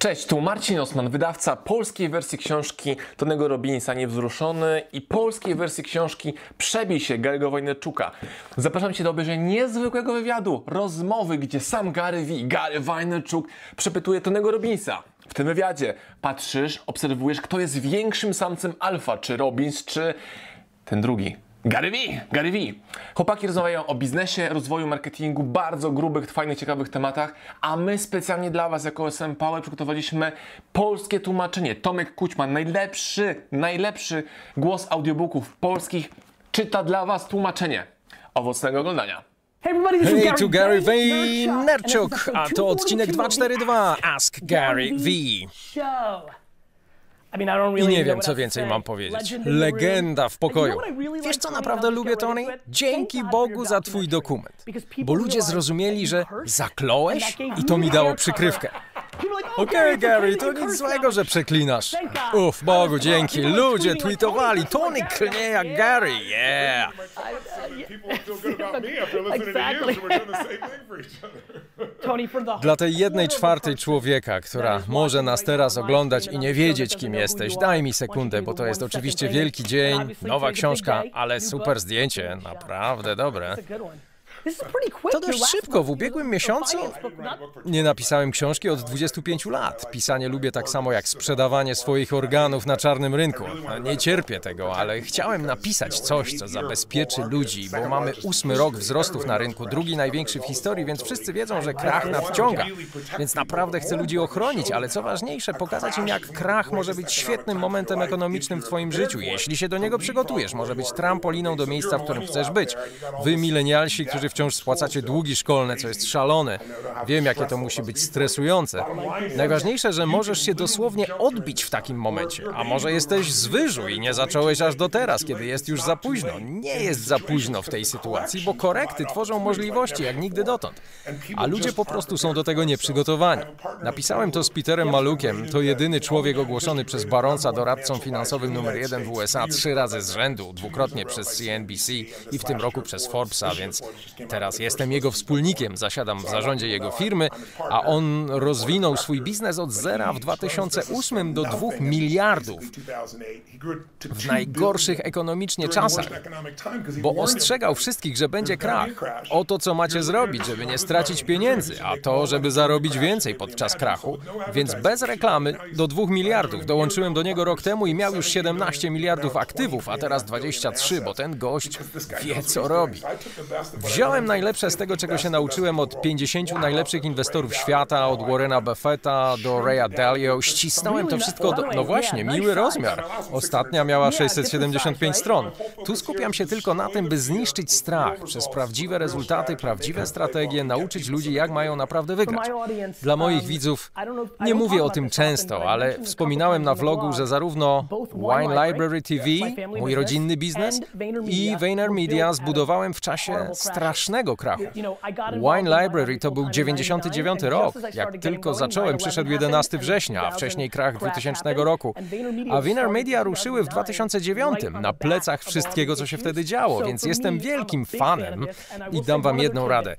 Cześć, tu Marcin Osman, wydawca polskiej wersji książki Tonego Robinsa Niewzruszony i polskiej wersji książki Przebij się Gary'ego Wojneczuka. Zapraszam Cię do obejrzenia niezwykłego wywiadu, rozmowy, gdzie sam Gary V, Gary Wojneczuk przepytuje Tonego Robinsa. W tym wywiadzie patrzysz, obserwujesz, kto jest większym samcem alfa, czy Robins, czy ten drugi. Gary V, Gary V. Chłopaki rozmawiają o biznesie, rozwoju, marketingu, bardzo grubych, fajnych, ciekawych tematach, a my specjalnie dla Was jako SM Power przygotowaliśmy polskie tłumaczenie. Tomek Kućman, najlepszy, najlepszy głos audiobooków polskich, czyta dla Was tłumaczenie. Owocnego oglądania. Hey everybody, this is Hej, Gary Vaynerchuk, and a to odcinek 242 242, Ask Gary V. Show. I nie wiem, co więcej mam powiedzieć. Legenda w pokoju. Wiesz, co naprawdę lubię, Tony? Dzięki Bogu za twój dokument. Bo ludzie zrozumieli, że zakląłeś i to mi dało przykrywkę. oh, Okej, it's Gary, okay, to nic złego, że przeklinasz. Uf, Bogu dzięki. Ludzie tweetowali, Tony Tony klnie jak. Gary, yeah. People feel good about me after listening Exactly. to you, so we're doing the same thing for each other. Dla tej jednej czwartej człowieka, która może nas teraz oglądać i nie wiedzieć, kim jesteś, daj mi sekundę, bo to jest oczywiście wielki dzień, nowa książka, ale super zdjęcie, naprawdę dobre. To dość szybko. W ubiegłym miesiącu nie napisałem książki od 25 lat. Pisanie lubię tak samo jak sprzedawanie swoich organów na czarnym rynku. Nie cierpię tego, ale chciałem napisać coś, co zabezpieczy ludzi, bo mamy ósmy rok wzrostów na rynku, drugi największy w historii, więc wszyscy wiedzą, że krach nadciąga. Więc naprawdę chcę ludzi ochronić, ale co ważniejsze, pokazać im, jak krach może być świetnym momentem ekonomicznym w Twoim życiu, jeśli się do niego przygotujesz. Może być trampoliną do miejsca, w którym chcesz być. Wy, milenialsi, którzy wciąż spłacacie długi szkolne, co jest szalone. Wiem, jakie to musi być stresujące. Najważniejsze, że możesz się dosłownie odbić w takim momencie. A może jesteś z wyżu i nie zacząłeś aż do teraz, kiedy jest już za późno. Nie jest za późno w tej sytuacji, bo korekty tworzą możliwości jak nigdy dotąd. A ludzie po prostu są do tego nieprzygotowani. Napisałem to z Peterem Malukiem. To jedyny człowiek ogłoszony przez Baronsa doradcą finansowym numer jeden w USA trzy razy z rzędu, dwukrotnie przez CNBC i w tym roku przez Forbesa, więc teraz jestem jego wspólnikiem, zasiadam w zarządzie jego firmy, a on rozwinął swój biznes od zera w 2008 do 2 miliardów w najgorszych ekonomicznie czasach. Bo ostrzegał wszystkich, że będzie krach. O to, co macie zrobić, żeby nie stracić pieniędzy, a to, żeby zarobić więcej podczas krachu. Więc bez reklamy do 2 miliardów. Dołączyłem do niego rok temu i miał już 17 miliardów aktywów, a teraz 23, bo ten gość wie, co robi. Wziąłem najlepsze z tego, czego się nauczyłem od 50 najlepszych inwestorów świata, od Warrena Buffetta do Raya Dalio. Ścisnąłem to wszystko do... No właśnie, miły rozmiar. Ostatnia miała 675 stron. Tu skupiam się tylko na tym, by zniszczyć strach przez prawdziwe rezultaty, prawdziwe strategie, nauczyć ludzi, jak mają naprawdę wygrać. Dla moich widzów, nie mówię o tym często, ale wspominałem na vlogu, że zarówno Wine Library TV, mój rodzinny biznes, i VaynerMedia zbudowałem w czasie strasznego krachu. Wine Library to był 99 rok. Jak tylko zacząłem, przyszedł 11 września, a wcześniej krach 2000 roku. A VaynerMedia ruszyły w 2009 na plecach wszystkiego, co się wtedy działo, więc jestem wielkim fanem i dam wam jedną radę.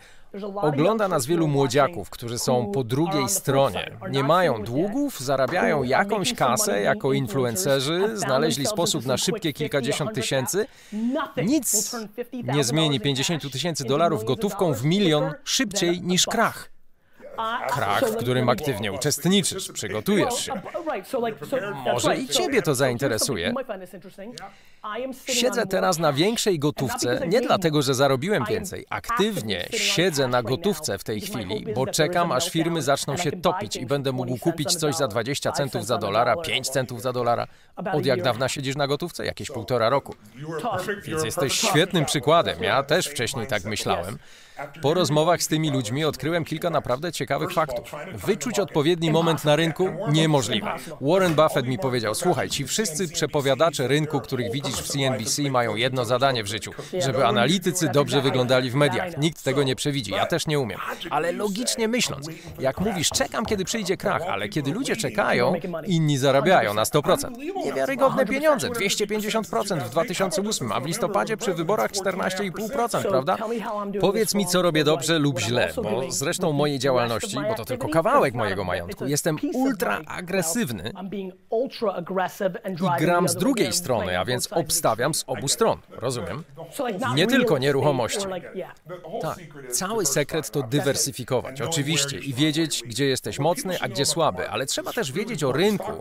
Ogląda nas wielu młodziaków, którzy są po drugiej stronie. Nie mają długów, zarabiają jakąś kasę jako influencerzy, znaleźli sposób na szybkie kilkadziesiąt tysięcy. Nic nie zmieni 50 tysięcy dolarów gotówką w milion szybciej niż krach. Krach, w którym aktywnie uczestniczysz, przygotujesz się. Może i ciebie to zainteresuje. Siedzę teraz na większej gotówce, nie dlatego, że zarobiłem więcej. Aktywnie siedzę na gotówce w tej chwili, bo czekam, aż firmy zaczną się topić i będę mógł kupić coś za 20 centów za dolara, 5 centów za dolara. Od jak dawna siedzisz na gotówce? Jakieś półtora roku. Więc jesteś świetnym przykładem. Ja też wcześniej tak myślałem. Po rozmowach z tymi ludźmi odkryłem kilka naprawdę ciekawych faktów. Wyczuć odpowiedni moment na rynku? Niemożliwe. Warren Buffett mi powiedział, słuchaj, ci wszyscy przepowiadacze rynku, których widzisz w CNBC mają jedno zadanie w życiu, żeby analitycy dobrze wyglądali w mediach. Nikt tego nie przewidzi, ja też nie umiem. Ale logicznie myśląc, jak mówisz, czekam, kiedy przyjdzie krach, ale kiedy ludzie czekają, inni zarabiają na 100%. Niewiarygodne pieniądze, 250% w 2008, a w listopadzie przy wyborach 14,5%, prawda? Powiedz mi, co robię dobrze lub źle, bo zresztą mojej działalności, bo to tylko kawałek mojego majątku, jestem ultra agresywny i gram z drugiej strony, a więc obstawiam z obu stron. Rozumiem? Nie tylko nieruchomości. Tak, cały sekret to dywersyfikować, oczywiście, i wiedzieć, gdzie jesteś mocny, a gdzie słaby, ale trzeba też wiedzieć o rynku,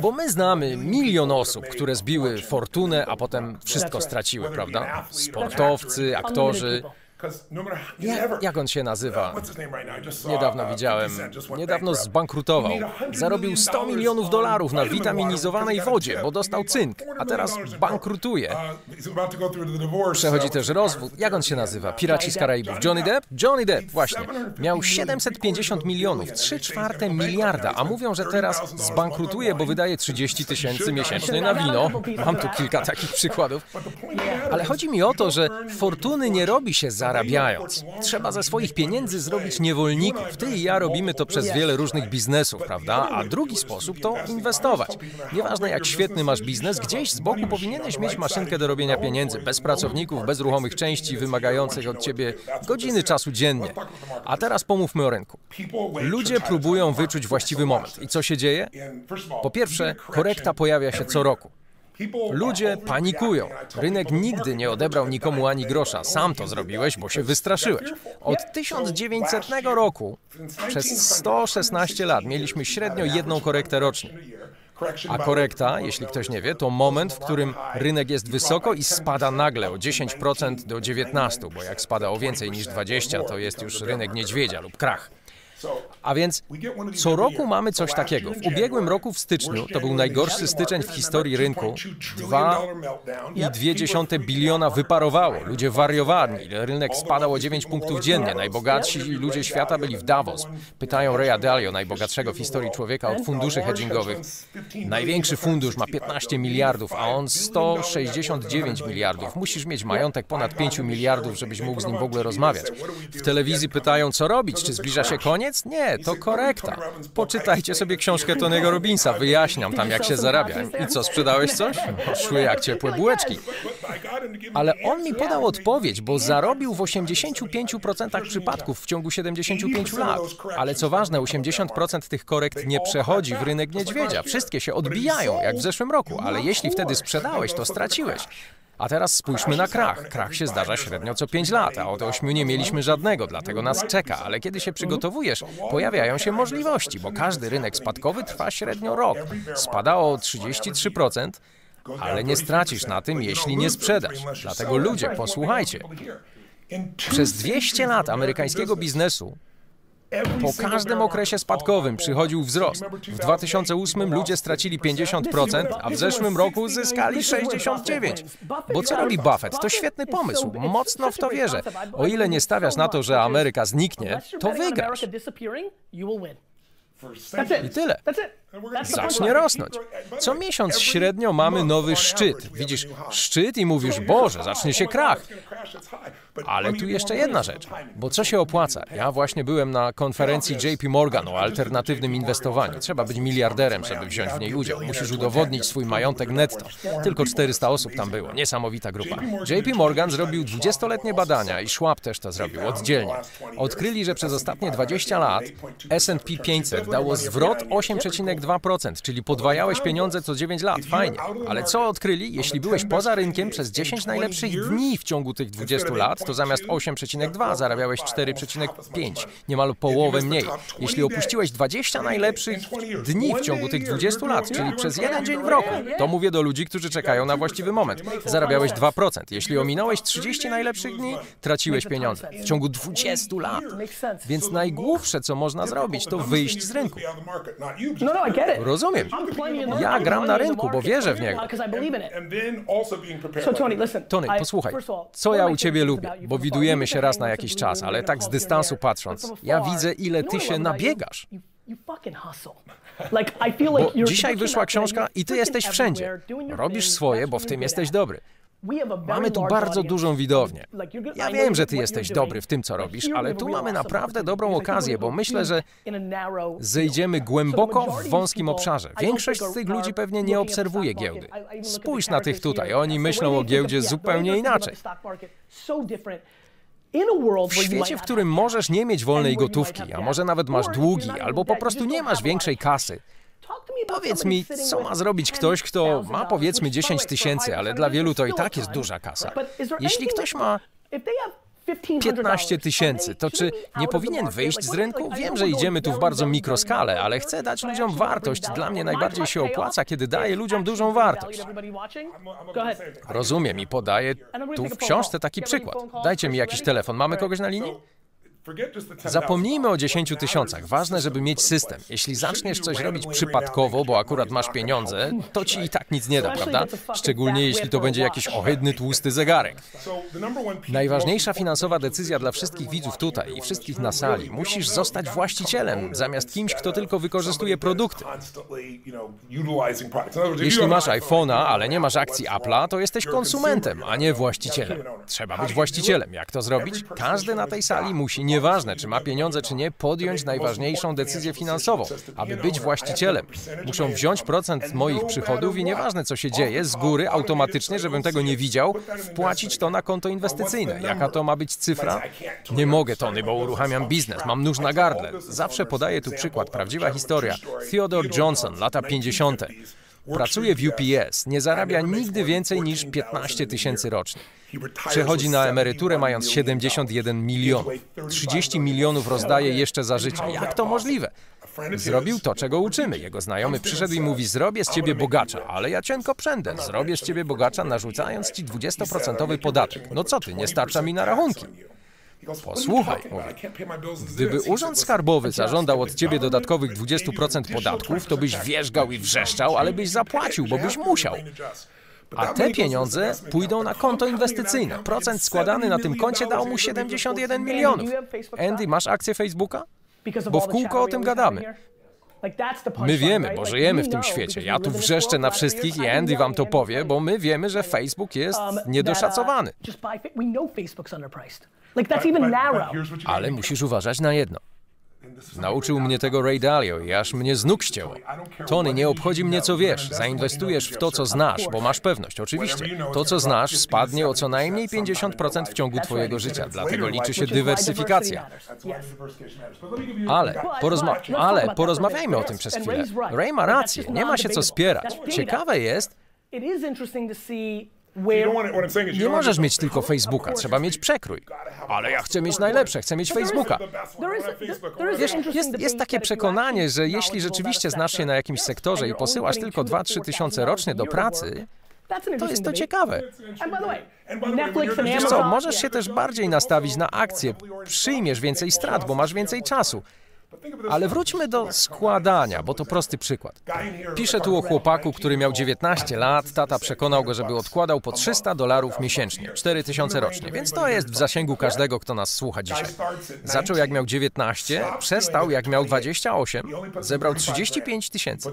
bo my znamy milion osób, które zbiły fortunę, a potem wszystko straciły, prawda? Sportowcy, aktorzy. Euh, dépend. Jak, jak on się nazywa? Niedawno widziałem. Niedawno zbankrutował. Zarobił 100 milionów dolarów na witaminizowanej wodzie, bo dostał cynk, a teraz bankrutuje. Przechodzi też rozwód. Jak on się nazywa? Piraci z Karaibów. Johnny Depp? Johnny Depp, właśnie. Miał 750 milionów, 3 czwarte miliarda, a mówią, że teraz zbankrutuje, bo wydaje 30 tysięcy miesięcznie na wino. Mam tu kilka takich przykładów. Ale chodzi mi o to, że fortuny nie robi się za zarabiając. Trzeba ze swoich pieniędzy zrobić niewolników. Ty i ja robimy to przez wiele różnych biznesów, prawda? A drugi sposób to inwestować. Nieważne jak świetny masz biznes, gdzieś z boku powinieneś mieć maszynkę do robienia pieniędzy, bez pracowników, bez ruchomych części wymagających od ciebie godziny czasu dziennie. A teraz pomówmy o rynku. Ludzie próbują wyczuć właściwy moment. I co się dzieje? Po pierwsze, korekta pojawia się co roku. Ludzie panikują. Rynek nigdy nie odebrał nikomu ani grosza. Sam to zrobiłeś, bo się wystraszyłeś. Od 1900 roku przez 116 lat mieliśmy średnio jedną korektę rocznie. A korekta, jeśli ktoś nie wie, to moment, w którym rynek jest wysoko i spada nagle o 10% do 19%, bo jak spada o więcej niż 20%, to jest już rynek niedźwiedzia lub krach. A więc co roku mamy coś takiego. W ubiegłym roku w styczniu, to był najgorszy styczeń w historii rynku, 2,2 biliona wyparowało. Ludzie wariowali. Rynek spadał o 9 punktów dziennie. Najbogatsi ludzie świata byli w Davos. Pytają Raya Dalio, najbogatszego w historii człowieka od funduszy hedgingowych. Największy fundusz ma 15 miliardów, a on 169 miliardów. Musisz mieć majątek ponad 5 miliardów, żebyś mógł z nim w ogóle rozmawiać. W telewizji pytają, co robić, czy zbliża się koniec? Nie, to korekta. Poczytajcie sobie książkę Tony'ego Robinsa, wyjaśniam tam, jak się zarabia. I co, sprzedałeś coś? Szły jak ciepłe bułeczki. Ale on mi podał odpowiedź, bo zarobił w 85% przypadków w ciągu 75 lat. Ale co ważne, 80% tych korekt nie przechodzi w rynek niedźwiedzia. Wszystkie się odbijają, jak w zeszłym roku, ale jeśli wtedy sprzedałeś, to straciłeś. A teraz spójrzmy na krach. Krach się zdarza średnio co 5 lat, a od 8 nie mieliśmy żadnego, dlatego nas czeka. Ale kiedy się przygotowujesz, pojawiają się możliwości, bo każdy rynek spadkowy trwa średnio rok. Spadało o 33%, ale nie stracisz na tym, jeśli nie sprzedasz. Dlatego ludzie, posłuchajcie. Przez 200 lat amerykańskiego biznesu po każdym okresie spadkowym przychodził wzrost. W 2008 ludzie stracili 50%, a w zeszłym roku zyskali 69%. Bo co robi Buffett? To świetny pomysł. Mocno w to wierzę. O ile nie stawiasz na to, że Ameryka zniknie, to wygrasz. I tyle. Zacznie rosnąć. Co miesiąc średnio mamy nowy szczyt. Widzisz szczyt i mówisz, Boże, zacznie się krach. Ale tu jeszcze jedna rzecz, bo co się opłaca? Ja właśnie byłem na konferencji JP Morgan o alternatywnym inwestowaniu. Trzeba być miliarderem, żeby wziąć w niej udział. Musisz udowodnić swój majątek netto. Tylko 400 osób tam było. Niesamowita grupa. JP Morgan zrobił 20-letnie badania i Schwab też to zrobił oddzielnie. Odkryli, że przez ostatnie 20 lat S&P 500 dało zwrot 8,2%, czyli podwajałeś pieniądze co 9 lat. Fajnie. Ale co odkryli? Jeśli byłeś poza rynkiem przez 10 najlepszych dni w ciągu tych 20 lat, to zamiast 8,2 zarabiałeś 4,5, niemal połowę mniej. Jeśli opuściłeś 20 najlepszych dni w ciągu tych 20 lat, czyli przez jeden dzień w roku, to mówię do ludzi, którzy czekają na właściwy moment, zarabiałeś 2%. Jeśli ominąłeś 30 najlepszych dni, traciłeś pieniądze w ciągu 20 lat. Więc najgłupsze, co można zrobić, to wyjść z rynku. Rozumiem. Ja gram na rynku, bo wierzę w niego. Tony, posłuchaj, co ja u ciebie lubię, bo widujemy się raz na jakiś czas, ale tak z dystansu patrząc, ja widzę, ile ty się nabiegasz. Bo dzisiaj wyszła książka i ty jesteś wszędzie. Robisz swoje, bo w tym jesteś dobry. Mamy tu bardzo dużą widownię. Ja wiem, że ty jesteś dobry w tym, co robisz, ale tu mamy naprawdę dobrą okazję, bo myślę, że zejdziemy głęboko w wąskim obszarze. Większość z tych ludzi pewnie nie obserwuje giełdy. Spójrz na tych tutaj, oni myślą o giełdzie zupełnie inaczej. W świecie, w którym możesz nie mieć wolnej gotówki, a może nawet masz długi, albo po prostu nie masz większej kasy, Powiedz mi, co ma zrobić ktoś, kto ma $10,000, powiedzmy which, by the 10 way, for tysięcy, ale dla wielu to i tak jest duża kasa. Jeśli ktoś ma if they have $1,500, 15 are tysięcy, to czy nie powinien wyjść z rynku? Wiem, że idziemy tu w bardzo mikroskalę, ale chcę dać ludziom wartość. Dla mnie najbardziej się opłaca, kiedy daje is ludziom dużą wartość. Rozumiem i podaję tu w książce taki przykład. Dajcie mi jakiś telefon. Mamy kogoś na linii? Zapomnijmy o 10 What tysiącach. Ważne, żeby mieć system. Jeśli zaczniesz coś robić przypadkowo, bo akurat masz pieniądze, to ci i tak nic nie da, prawda? Szczególnie jeśli to będzie jakiś ohydny, tłusty zegarek. Najważniejsza finansowa decyzja dla wszystkich widzów tutaj i wszystkich na sali. Musisz zostać właścicielem, zamiast kimś, kto tylko wykorzystuje produkty. Jeśli masz iPhone'a, ale nie masz akcji Apple'a, to jesteś konsumentem, a nie właścicielem. Trzeba być właścicielem. Jak to zrobić? Każdy na tej sali musi, nieważne czy ma pieniądze czy nie, podjąć najważniejszą decyzję finansową. Aby być właścicielem, muszą wziąć procent moich przychodów i nieważne co się dzieje, z góry automatycznie, żebym tego nie widział, wpłacić to na konto inwestycyjne. Jaka to ma być cyfra? Nie mogę, Tony, bo uruchamiam biznes, mam nóż na gardle. Zawsze podaję tu przykład, prawdziwa historia. Theodore Johnson, lata 50. Pracuje w UPS, nie zarabia nigdy więcej niż 15 tysięcy rocznie. Przechodzi na emeryturę mając 71 milionów. 30 milionów rozdaje jeszcze za życia. Jak to możliwe? Zrobił to, czego uczymy. Jego znajomy przyszedł i mówi: Zrobię z ciebie bogacza, ale ja cienko przędę. Zrobię z ciebie bogacza, narzucając ci 20% podatek. No co ty, nie starcza mi na rachunki. Posłuchaj, mówi. Gdyby Urząd Skarbowy zażądał od ciebie dodatkowych 20% podatków, to byś wierzgał i wrzeszczał, ale byś zapłacił, bo byś musiał. A te pieniądze pójdą na konto inwestycyjne. Procent składany na tym koncie dał mu 71 milionów. Andy, masz akcję Facebooka? Bo w kółko o tym gadamy. My wiemy, bo żyjemy w tym świecie. Ja tu wrzeszczę na wszystkich i Andy wam to powie, bo my wiemy, że Facebook jest niedoszacowany. Ale musisz uważać na jedno. Nauczył mnie tego Ray Dalio i aż mnie z nóg ścięło. Tony, nie obchodzi mnie co wiesz. Zainwestujesz w to, co znasz, bo masz pewność. Oczywiście. To, co znasz, spadnie o co najmniej 50% w ciągu twojego życia. Dlatego liczy się dywersyfikacja. Ale, porozma ale porozmawiajmy o tym przez chwilę. Ray ma rację, nie ma się co spierać. Ciekawe jest, nie możesz mieć tylko Facebooka, trzeba mieć przekrój. Ale ja chcę mieć najlepsze, chcę mieć Facebooka. Wiesz, jest, jest takie przekonanie, że jeśli rzeczywiście znasz się na jakimś sektorze i posyłasz tylko 2-3 tysiące rocznie do pracy, to jest to ciekawe. Wiesz co, możesz się też bardziej nastawić na akcje, przyjmiesz więcej strat, bo masz więcej czasu. Ale wróćmy do składania, bo to prosty przykład. Piszę tu o chłopaku, który miał 19 lat, tata przekonał go, żeby odkładał po 300 dolarów miesięcznie, 4000 rocznie, więc to jest w zasięgu każdego, kto nas słucha dzisiaj. Zaczął jak miał 19, przestał jak miał 28, zebrał 35 tysięcy,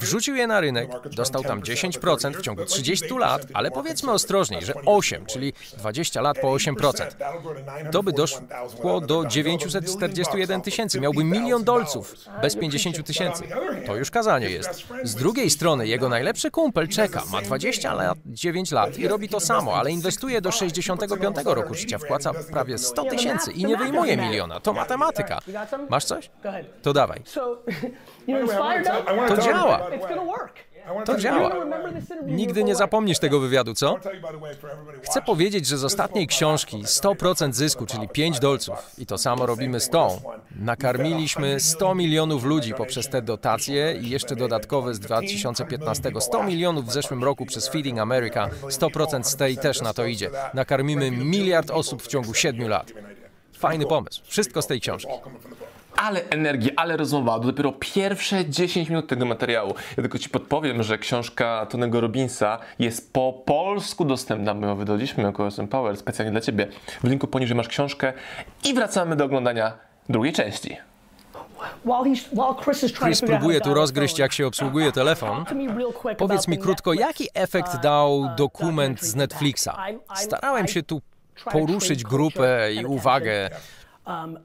wrzucił je na rynek, dostał tam 10% w ciągu 30 lat, ale powiedzmy ostrożniej, że 8, czyli 20 lat po 8%. To by doszło do 941 tysięcy, miałby milion dolców bez 50 tysięcy. To już kazanie jest. Z drugiej strony jego najlepszy kumpel czeka, ma 29 lat i robi to samo, ale inwestuje do 65 roku życia, wpłaca prawie 100 tysięcy i nie wyjmuje miliona. To matematyka. Masz coś? To dawaj. To działa. To działa. Nigdy nie zapomnisz tego wywiadu, co? Chcę powiedzieć, że z ostatniej książki 100% zysku, czyli 5 dolców, i to samo robimy z tą, nakarmiliśmy 100 milionów ludzi poprzez te dotacje i jeszcze dodatkowe z 2015. 100 milionów w zeszłym roku przez Feeding America, 100% z tej też na to idzie. Nakarmimy miliard osób w ciągu 7 lat. Fajny pomysł. Wszystko z tej książki. Ale energii, ale rozmowa, to dopiero pierwsze 10 minut tego materiału. Ja tylko Ci podpowiem, że książka Tonego Robinsa jest po polsku dostępna, my ją wydaliśmy jako SM Power specjalnie dla Ciebie. W linku poniżej masz książkę i wracamy do oglądania drugiej części. Chris próbuje tu rozgryźć, jak się obsługuje telefon. real quick Powiedz mi krótko, jaki efekt uh, dał uh, dokument z Netflixa? Starałem się tu poruszyć grupę i uwagę. Um,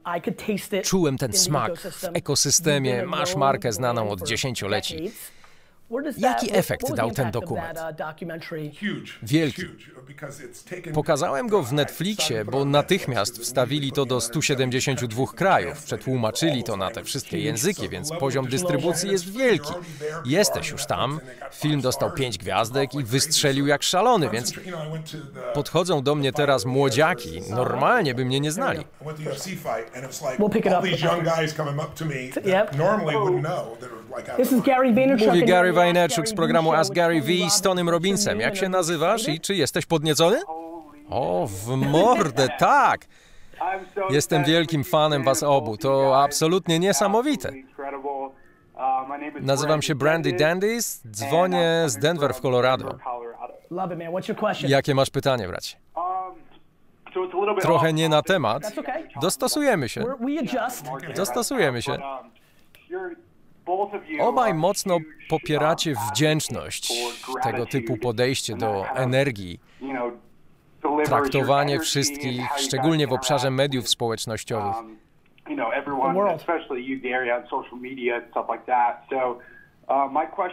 Czułem ten smak w ekosystemie. Masz markę znaną od dziesięcioleci. Jaki efekt dał ten dokument? uh. Wielki. Taken- Pokazałem go w Netflixie, bo natychmiast wstawili to do 172 krajów. Przetłumaczyli to na te wszystkie języki, więc poziom dystrybucji jest wielki. Jesteś już tam. Film dostał 5 gwiazdek i wystrzelił jak szalony, więc podchodzą do mnie teraz młodziaki. Normalnie by mnie nie znali. We'll pick it all up. these young guys coming up to me that normally wouldn't know. that are like, This is Gary Vaynerchuk. Mówi Gary Vaynerchuk z programu Ask Gary V z Tonym. Robinsem. Jak się nazywasz i czy jesteś podniecony? O, w mordę, tak! Jestem wielkim fanem was obu. To absolutnie niesamowite. Nazywam się Brandy Dandys, dzwonię z Denver w Colorado. Jakie masz pytanie, bracie? Trochę nie na temat. Dostosujemy się. Dostosujemy się. Obaj mocno popieracie wdzięczność, tego typu podejście do energii, traktowanie wszystkich, szczególnie w obszarze mediów społecznościowych.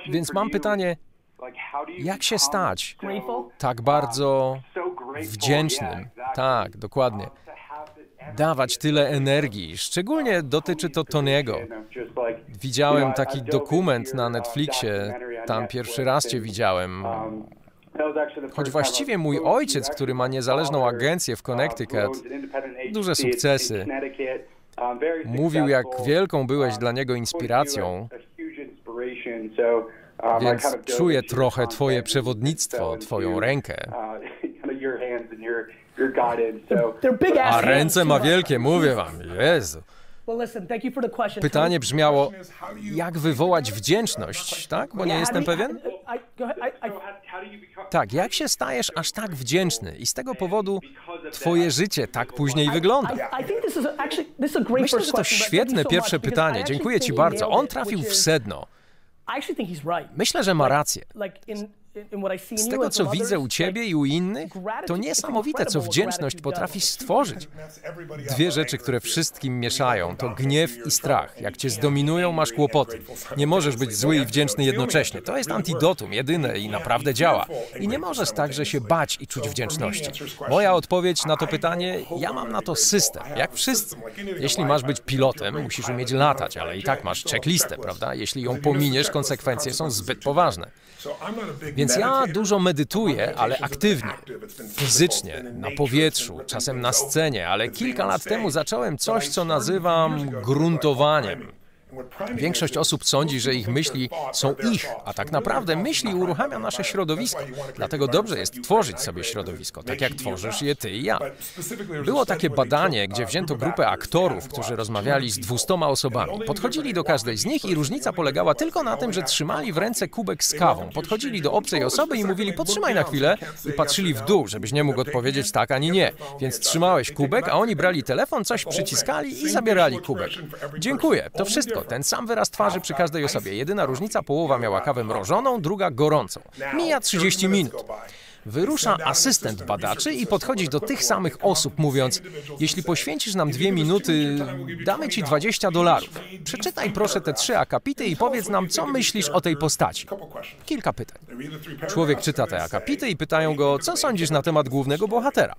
Więc mam pytanie, jak się stać tak bardzo wdzięcznym? Tak, dokładnie. Dawać tyle energii. Szczególnie dotyczy to Tony'ego. Widziałem taki dokument na uh, Netflixie. Tam pierwszy raz cię widziałem. Choć właściwie mój ojciec, który ma niezależną agencję w uh, Connecticut, duże sukcesy. Mówił, jak wielką byłeś dla niego inspiracją. Więc czuję trochę twoje przewodnictwo, twoją rękę. A ręce ma wielkie, mówię wam. Jezu. Well, listen, thank you for the question. Pytanie brzmiało, is how do you- jak wywołać wdzięczność, tak? Bo nie jestem how do you- pewien? Tak, jak się stajesz aż tak wdzięczny i z tego powodu twoje życie tak później wygląda? Myślę, że to question. but thank świetne pierwsze pytanie. Dziękuję ci bardzo. On trafił w sedno. Myślę, że ma rację. Z tego, co widzę u ciebie i u innych, to niesamowite, co wdzięczność what potrafi gratitude stworzyć. Dwie rzeczy, które wszystkim mieszają, to gniew i strach. Jak cię zdominują, masz kłopoty. Nie możesz być zły i wdzięczny jednocześnie. To jest antidotum, jedyne i naprawdę działa. I nie możesz także się bać i czuć wdzięczności. Moja odpowiedź na to pytanie, ja mam na to system, jak wszyscy. Jeśli masz być pilotem, musisz umieć latać, ale i tak masz checklistę, prawda? Jeśli ją pominiesz, konsekwencje są zbyt poważne. Więc ja dużo medytuję, ale aktywnie, fizycznie, na powietrzu, czasem na scenie, ale kilka lat temu zacząłem coś, co nazywam gruntowaniem. Większość osób sądzi, że ich myśli są ich, a tak naprawdę myśli uruchamia nasze środowisko. Dlatego dobrze jest tworzyć sobie środowisko, tak jak tworzysz je ty i ja. Było takie badanie, gdzie wzięto grupę aktorów, którzy rozmawiali z 200 osobami. Podchodzili do każdej z nich i różnica polegała tylko na tym, że trzymali w ręce kubek z kawą. Podchodzili do obcej osoby i mówili: Potrzymaj na chwilę, i patrzyli w dół, żebyś nie mógł odpowiedzieć tak ani nie. Więc trzymałeś kubek, a oni brali telefon, coś przyciskali i zabierali kubek. Dziękuję, to wszystko. Ten sam wyraz twarzy przy każdej osobie. Jedyna różnica: połowa miała kawę mrożoną, druga gorącą. Mija 30 minut. Wyrusza asystent badaczy i podchodzi do tych samych osób, mówiąc: Jeśli poświęcisz nam dwie minuty, damy ci 20 dolarów. Przeczytaj proszę te trzy akapity i powiedz nam, co myślisz o tej postaci. Kilka pytań. Człowiek czyta te akapity i pytają go, co sądzisz na temat głównego bohatera.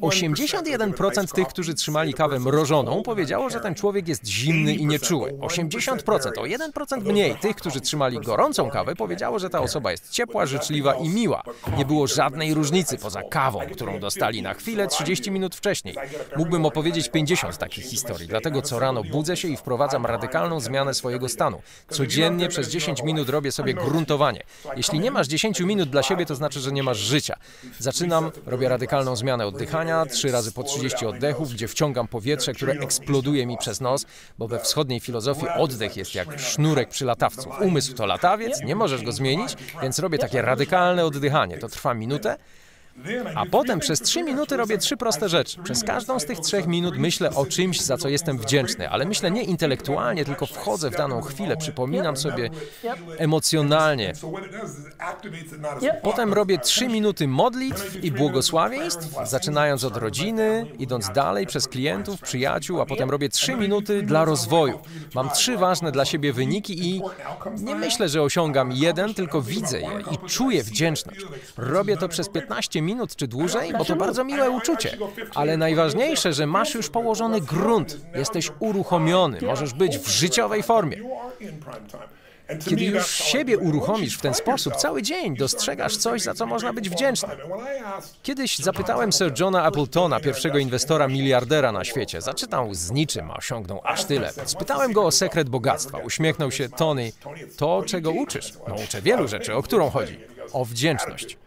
81% tych, którzy trzymali kawę mrożoną, powiedziało, że ten człowiek jest zimny i nieczuły. 80%, o 1% mniej tych, którzy trzymali gorącą kawę, powiedziało, że ta osoba jest ciepła, życzliwa i miła. Nie było żadnej różnicy poza kawą, którą dostali na chwilę 30 minut wcześniej. Mógłbym opowiedzieć 50 takich historii, dlatego co rano budzę się i wprowadzam radykalną zmianę swojego stanu. Codziennie przez 10 minut robię sobie gruntowanie. Jeśli nie masz 10 minut dla siebie, to znaczy, że nie masz życia. Zaczynam, robię radykalną zmianę oddychania, trzy razy po 30 oddechów, gdzie wciągam powietrze, które eksploduje mi przez nos, bo we wschodniej filozofii oddech jest jak sznurek przy latawcu. Umysł to latawiec, nie możesz go zmienić, więc robię takie radykalne oddychanie. To trwa minutę. A potem przez trzy minuty robię trzy proste rzeczy. Przez każdą z tych trzech minut myślę o czymś, za co jestem wdzięczny, ale myślę nie intelektualnie, tylko wchodzę w daną chwilę, przypominam sobie emocjonalnie. Potem robię trzy minuty modlitw i błogosławieństw, zaczynając od rodziny, idąc dalej przez klientów, przyjaciół, a potem robię trzy minuty dla rozwoju. Mam trzy ważne dla siebie wyniki i nie myślę, że osiągam jeden, tylko widzę je i czuję wdzięczność. Robię to przez 15 minut czy dłużej, bo to bardzo miłe uczucie. Ale najważniejsze, że masz już położony grunt, jesteś uruchomiony, możesz być w życiowej formie. Kiedy już siebie uruchomisz w ten sposób cały dzień, dostrzegasz coś, za co można być wdzięczny. Kiedyś zapytałem Sir Johna Appletona, pierwszego inwestora miliardera na świecie. Zaczytał z niczym, a osiągnął aż tyle. Spytałem go o sekret bogactwa. Uśmiechnął się Tony. To, czego uczysz? No uczę wielu rzeczy. O którą chodzi? O wdzięczność.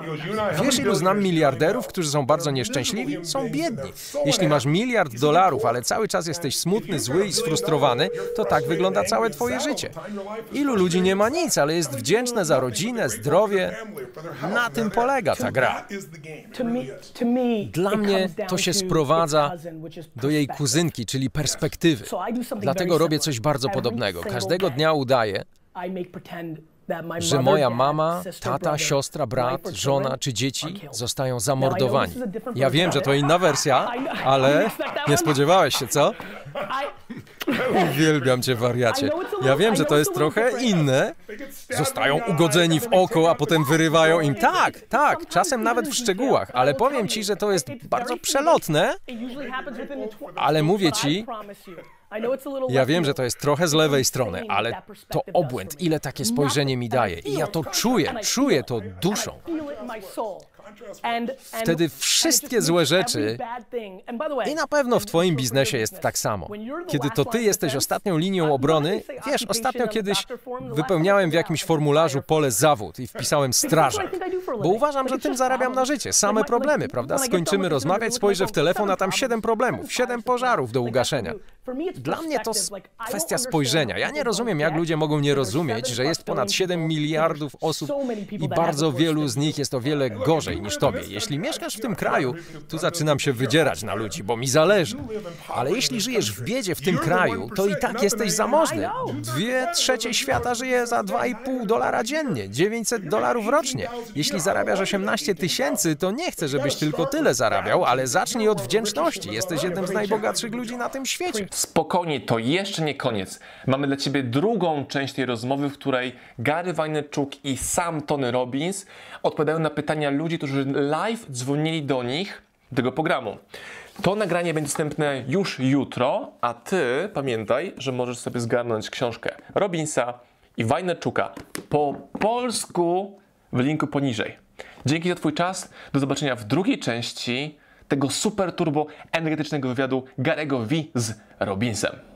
He goes, "You and I, how Wiesz, ilu znam miliarderów, którzy są bardzo nieszczęśliwi? Są biedni. Jeśli masz miliard dolarów, ale cały czas jesteś smutny, zły i sfrustrowany, to tak wygląda całe twoje życie. Ilu ludzi nie ma nic, ale jest wdzięczne za rodzinę, zdrowie? Na tym polega ta gra. Dla mnie to się sprowadza do jej kuzynki, czyli perspektywy. Dlatego robię coś bardzo podobnego. Każdego dnia udaję, Że moja mama, tata, siostra, brat, żona czy dzieci zostają zamordowani. Ja wiem, że to inna wersja, ale nie spodziewałeś się, co? Uwielbiam cię, wariacie. Ja wiem, że to jest trochę inne. Zostają ugodzeni w oko, a potem wyrywają im. Tak, tak, czasem nawet w szczegółach, ale powiem ci, że to jest bardzo przelotne. Ale mówię ci, Ja wiem, że to jest trochę z lewej strony, ale to obłęd, ile takie spojrzenie mi daje. I ja to czuję, czuję to duszą. Wtedy wszystkie złe rzeczy I na pewno w Twoim biznesie jest tak samo. Kiedy to Ty jesteś ostatnią linią obrony, wiesz, ostatnio kiedyś wypełniałem w jakimś formularzu pole zawód i wpisałem strażak, bo uważam, że tym zarabiam na życie. Same problemy, prawda? Skończymy rozmawiać, spojrzę w telefon, a tam siedem problemów, siedem pożarów do ugaszenia. Dla mnie to kwestia spojrzenia. Ja nie rozumiem, jak ludzie mogą nie rozumieć, że jest ponad 7 miliardów osób i bardzo wielu z nich jest o wiele gorzej niż tobie. Jeśli mieszkasz w tym kraju, tu zaczynam się wydzierać na ludzi, bo mi zależy. Ale jeśli żyjesz w biedzie w tym kraju, to i tak jesteś zamożny. Dwie trzecie świata żyje za 2,5 dolara dziennie, 900 dolarów rocznie. Jeśli zarabiasz 18 tysięcy, to nie chcę, żebyś tylko tyle zarabiał, ale zacznij od wdzięczności. Jesteś jednym z najbogatszych ludzi na tym świecie. Spokojnie, to jeszcze nie koniec. Mamy dla Ciebie drugą część tej rozmowy, w której Gary Vaynerchuk i sam Tony Robbins odpowiadają na pytania ludzi, którzy live dzwonili do nich tego programu. To nagranie będzie dostępne już jutro, a Ty pamiętaj, że możesz sobie zgarnąć książkę Robinsa i Vaynerchuka po polsku w linku poniżej. Dzięki za Twój czas. Do zobaczenia w drugiej części tego super turbo energetycznego wywiadu Garego V z Robinsem.